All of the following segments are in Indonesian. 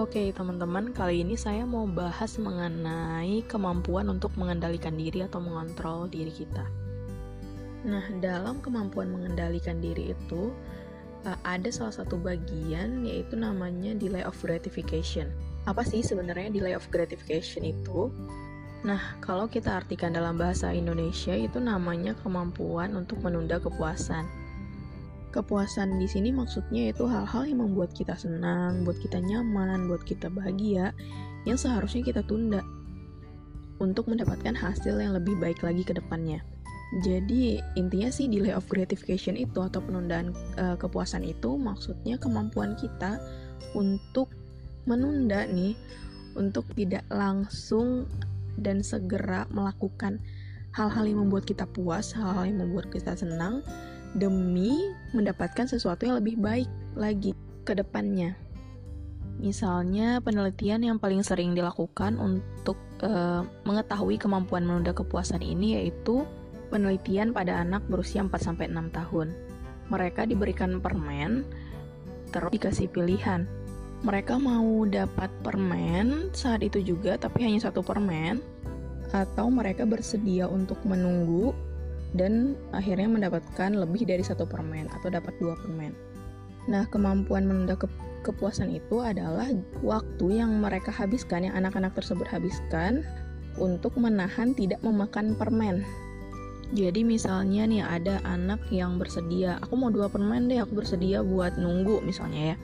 Oke, teman-teman, kali ini saya mau bahas mengenai kemampuan untuk mengendalikan diri atau mengontrol diri kita. Nah, dalam kemampuan mengendalikan diri itu eh, ada salah satu bagian yaitu namanya delay of gratification. Apa sih sebenarnya delay of gratification itu? Nah, kalau kita artikan dalam bahasa Indonesia itu namanya kemampuan untuk menunda kepuasan. Kepuasan di sini maksudnya itu hal-hal yang membuat kita senang, buat kita nyaman, buat kita bahagia, yang seharusnya kita tunda untuk mendapatkan hasil yang lebih baik lagi ke depannya. Jadi intinya sih delay of gratification itu atau penundaan e, kepuasan itu maksudnya kemampuan kita untuk menunda nih untuk tidak langsung dan segera melakukan hal-hal yang membuat kita puas, hal-hal yang membuat kita senang demi mendapatkan sesuatu yang lebih baik lagi ke depannya. Misalnya, penelitian yang paling sering dilakukan untuk uh, mengetahui kemampuan menunda kepuasan ini yaitu penelitian pada anak berusia 4-6 tahun. Mereka diberikan permen, terus dikasih pilihan. Mereka mau dapat permen saat itu juga, tapi hanya satu permen, atau mereka bersedia untuk menunggu dan akhirnya mendapatkan lebih dari satu permen atau dapat dua permen. Nah, kemampuan menunda ke kepuasan itu adalah waktu yang mereka habiskan, yang anak-anak tersebut habiskan untuk menahan tidak memakan permen. Jadi misalnya nih ada anak yang bersedia, aku mau dua permen deh, aku bersedia buat nunggu misalnya ya.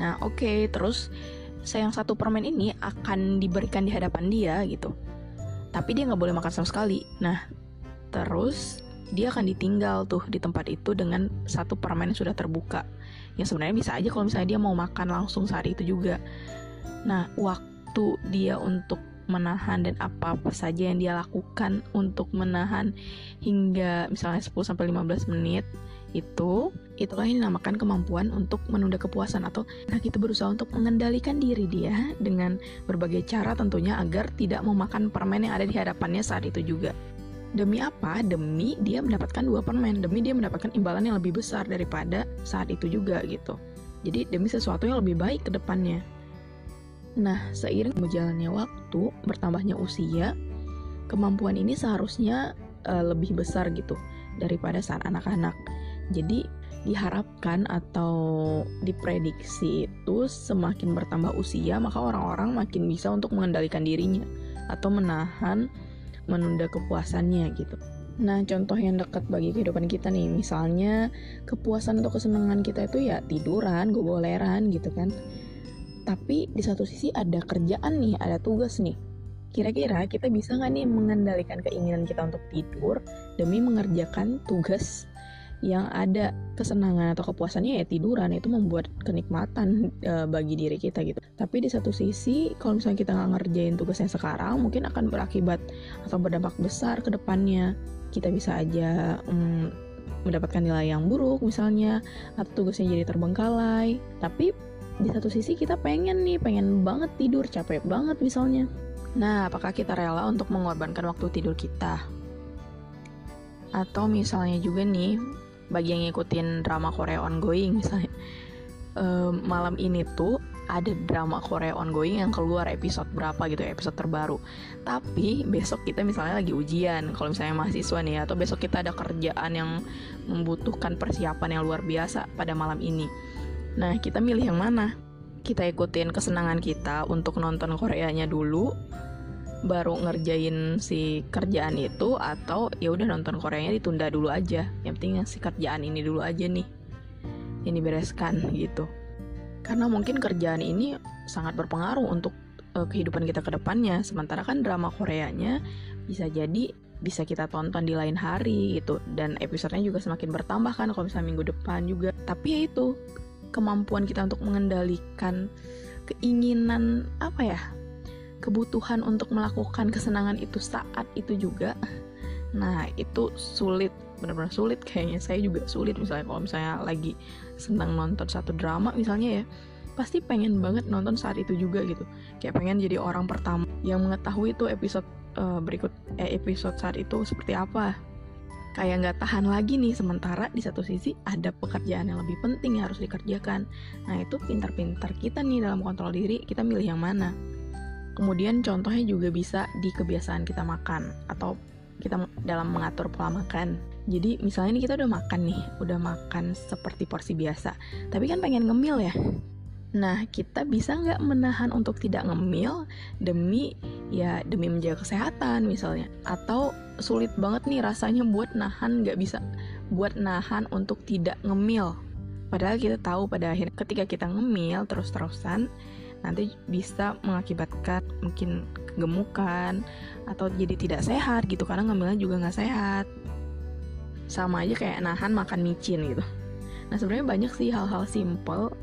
Nah oke, okay, terus sayang satu permen ini akan diberikan di hadapan dia gitu. Tapi dia nggak boleh makan sama sekali. Nah Terus dia akan ditinggal tuh di tempat itu dengan satu permen yang sudah terbuka. Yang sebenarnya bisa aja kalau misalnya dia mau makan langsung saat itu juga. Nah, waktu dia untuk menahan dan apa-apa saja yang dia lakukan untuk menahan hingga misalnya 10 sampai 15 menit itu itulah yang dinamakan kemampuan untuk menunda kepuasan atau nah kita berusaha untuk mengendalikan diri dia dengan berbagai cara tentunya agar tidak memakan permen yang ada di hadapannya saat itu juga. Demi apa? Demi dia mendapatkan dua permen, demi dia mendapatkan imbalan yang lebih besar daripada saat itu juga gitu. Jadi demi sesuatu yang lebih baik ke depannya. Nah, seiring berjalannya waktu, bertambahnya usia, kemampuan ini seharusnya uh, lebih besar gitu daripada saat anak-anak. Jadi diharapkan atau diprediksi itu semakin bertambah usia maka orang-orang makin bisa untuk mengendalikan dirinya atau menahan menunda kepuasannya gitu. Nah, contoh yang dekat bagi kehidupan kita nih, misalnya kepuasan atau kesenangan kita itu ya tiduran, gogoleran gitu kan. Tapi di satu sisi ada kerjaan nih, ada tugas nih. Kira-kira kita bisa nggak nih mengendalikan keinginan kita untuk tidur demi mengerjakan tugas yang ada kesenangan atau kepuasannya ya tiduran itu membuat kenikmatan e, bagi diri kita gitu. Tapi di satu sisi kalau misalnya kita nggak ngerjain tugasnya sekarang mungkin akan berakibat atau berdampak besar ke depannya. Kita bisa aja mm, mendapatkan nilai yang buruk misalnya atau tugasnya jadi terbengkalai. Tapi di satu sisi kita pengen nih, pengen banget tidur, capek banget misalnya. Nah, apakah kita rela untuk mengorbankan waktu tidur kita? Atau misalnya juga nih, bagi yang ngikutin drama Korea ongoing misalnya um, malam ini tuh ada drama Korea ongoing yang keluar episode berapa gitu episode terbaru. Tapi besok kita misalnya lagi ujian kalau misalnya mahasiswa nih atau besok kita ada kerjaan yang membutuhkan persiapan yang luar biasa pada malam ini. Nah kita milih yang mana? Kita ikutin kesenangan kita untuk nonton Koreanya dulu baru ngerjain si kerjaan itu atau ya udah nonton Koreanya ditunda dulu aja. Yang penting si kerjaan ini dulu aja nih yang dibereskan gitu. Karena mungkin kerjaan ini sangat berpengaruh untuk uh, kehidupan kita ke depannya. Sementara kan drama Koreanya bisa jadi bisa kita tonton di lain hari gitu. Dan episodenya juga semakin bertambah kan kalau misalnya minggu depan juga. Tapi ya itu kemampuan kita untuk mengendalikan keinginan apa ya kebutuhan untuk melakukan kesenangan itu saat itu juga. Nah itu sulit benar-benar sulit kayaknya. Saya juga sulit misalnya kalau misalnya lagi senang nonton satu drama misalnya ya pasti pengen banget nonton saat itu juga gitu. Kayak pengen jadi orang pertama yang mengetahui itu episode uh, berikut eh, episode saat itu seperti apa. Kayak nggak tahan lagi nih sementara di satu sisi ada pekerjaan yang lebih penting yang harus dikerjakan. Nah itu pintar-pintar kita nih dalam kontrol diri kita milih yang mana kemudian contohnya juga bisa di kebiasaan kita makan atau kita dalam mengatur pola makan. Jadi misalnya ini kita udah makan nih udah makan seperti porsi biasa tapi kan pengen ngemil ya. Nah, kita bisa nggak menahan untuk tidak ngemil demi ya demi menjaga kesehatan misalnya, atau sulit banget nih rasanya buat nahan nggak bisa buat nahan untuk tidak ngemil. Padahal kita tahu pada akhirnya ketika kita ngemil terus-terusan nanti bisa mengakibatkan mungkin gemukan atau jadi tidak sehat gitu karena ngemilnya juga nggak sehat. Sama aja kayak nahan makan micin gitu. Nah sebenarnya banyak sih hal-hal simple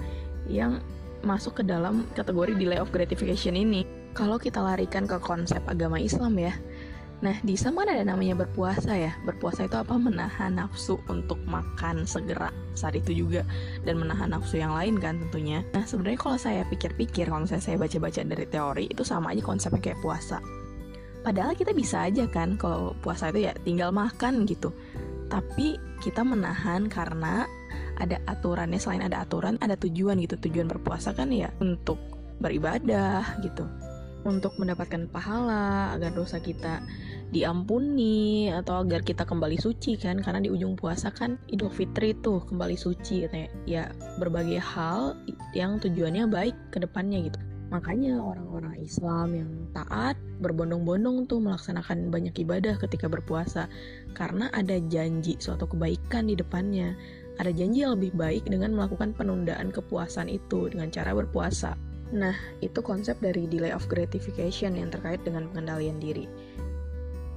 yang masuk ke dalam kategori delay of gratification ini. Kalau kita larikan ke konsep agama Islam ya, Nah, di kan ada namanya berpuasa ya. Berpuasa itu apa? Menahan nafsu untuk makan segera saat itu juga dan menahan nafsu yang lain kan tentunya. Nah, sebenarnya kalau saya pikir-pikir, kalau misalnya saya baca-baca dari teori itu sama aja konsepnya kayak puasa. Padahal kita bisa aja kan kalau puasa itu ya tinggal makan gitu. Tapi kita menahan karena ada aturannya selain ada aturan ada tujuan gitu tujuan berpuasa kan ya untuk beribadah gitu untuk mendapatkan pahala agar dosa kita diampuni atau agar kita kembali suci kan? Karena di ujung puasa kan Idul Fitri tuh kembali suci katanya. Ya berbagai hal yang tujuannya baik ke depannya gitu. Makanya orang-orang Islam yang taat berbondong-bondong tuh melaksanakan banyak ibadah ketika berpuasa. Karena ada janji suatu kebaikan di depannya. Ada janji yang lebih baik dengan melakukan penundaan kepuasan itu dengan cara berpuasa. Nah, itu konsep dari delay of gratification yang terkait dengan pengendalian diri.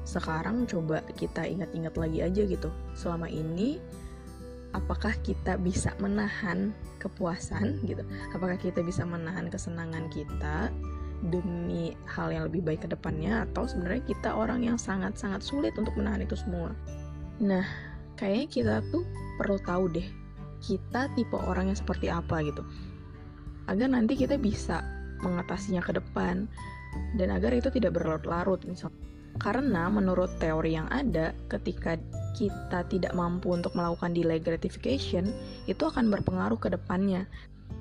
Sekarang coba kita ingat-ingat lagi aja gitu. Selama ini apakah kita bisa menahan kepuasan gitu? Apakah kita bisa menahan kesenangan kita demi hal yang lebih baik ke depannya atau sebenarnya kita orang yang sangat-sangat sulit untuk menahan itu semua? Nah, kayaknya kita tuh perlu tahu deh kita tipe orang yang seperti apa gitu agar nanti kita bisa mengatasinya ke depan dan agar itu tidak berlarut-larut misalnya karena menurut teori yang ada ketika kita tidak mampu untuk melakukan delay gratification itu akan berpengaruh ke depannya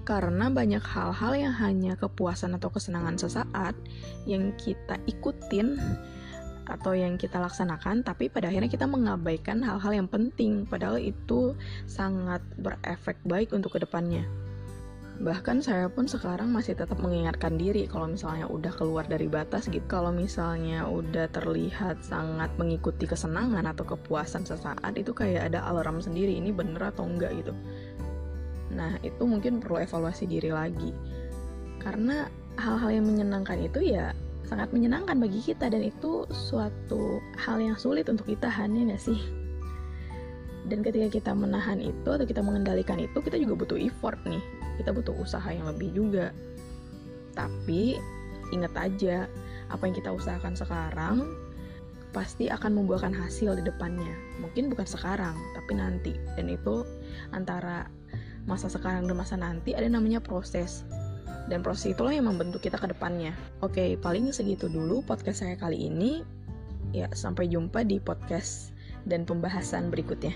karena banyak hal-hal yang hanya kepuasan atau kesenangan sesaat yang kita ikutin atau yang kita laksanakan, tapi pada akhirnya kita mengabaikan hal-hal yang penting, padahal itu sangat berefek baik untuk ke depannya. Bahkan saya pun sekarang masih tetap mengingatkan diri kalau misalnya udah keluar dari batas gitu. Kalau misalnya udah terlihat sangat mengikuti kesenangan atau kepuasan sesaat itu kayak ada alarm sendiri ini bener atau enggak gitu. Nah itu mungkin perlu evaluasi diri lagi. Karena hal-hal yang menyenangkan itu ya sangat menyenangkan bagi kita dan itu suatu hal yang sulit untuk ditahan ya sih dan ketika kita menahan itu atau kita mengendalikan itu kita juga butuh effort nih kita butuh usaha yang lebih juga tapi ingat aja apa yang kita usahakan sekarang pasti akan membuahkan hasil di depannya mungkin bukan sekarang tapi nanti dan itu antara masa sekarang dan masa nanti ada namanya proses dan proses itulah yang membentuk kita ke depannya. Oke, paling segitu dulu podcast saya kali ini. Ya, sampai jumpa di podcast dan pembahasan berikutnya.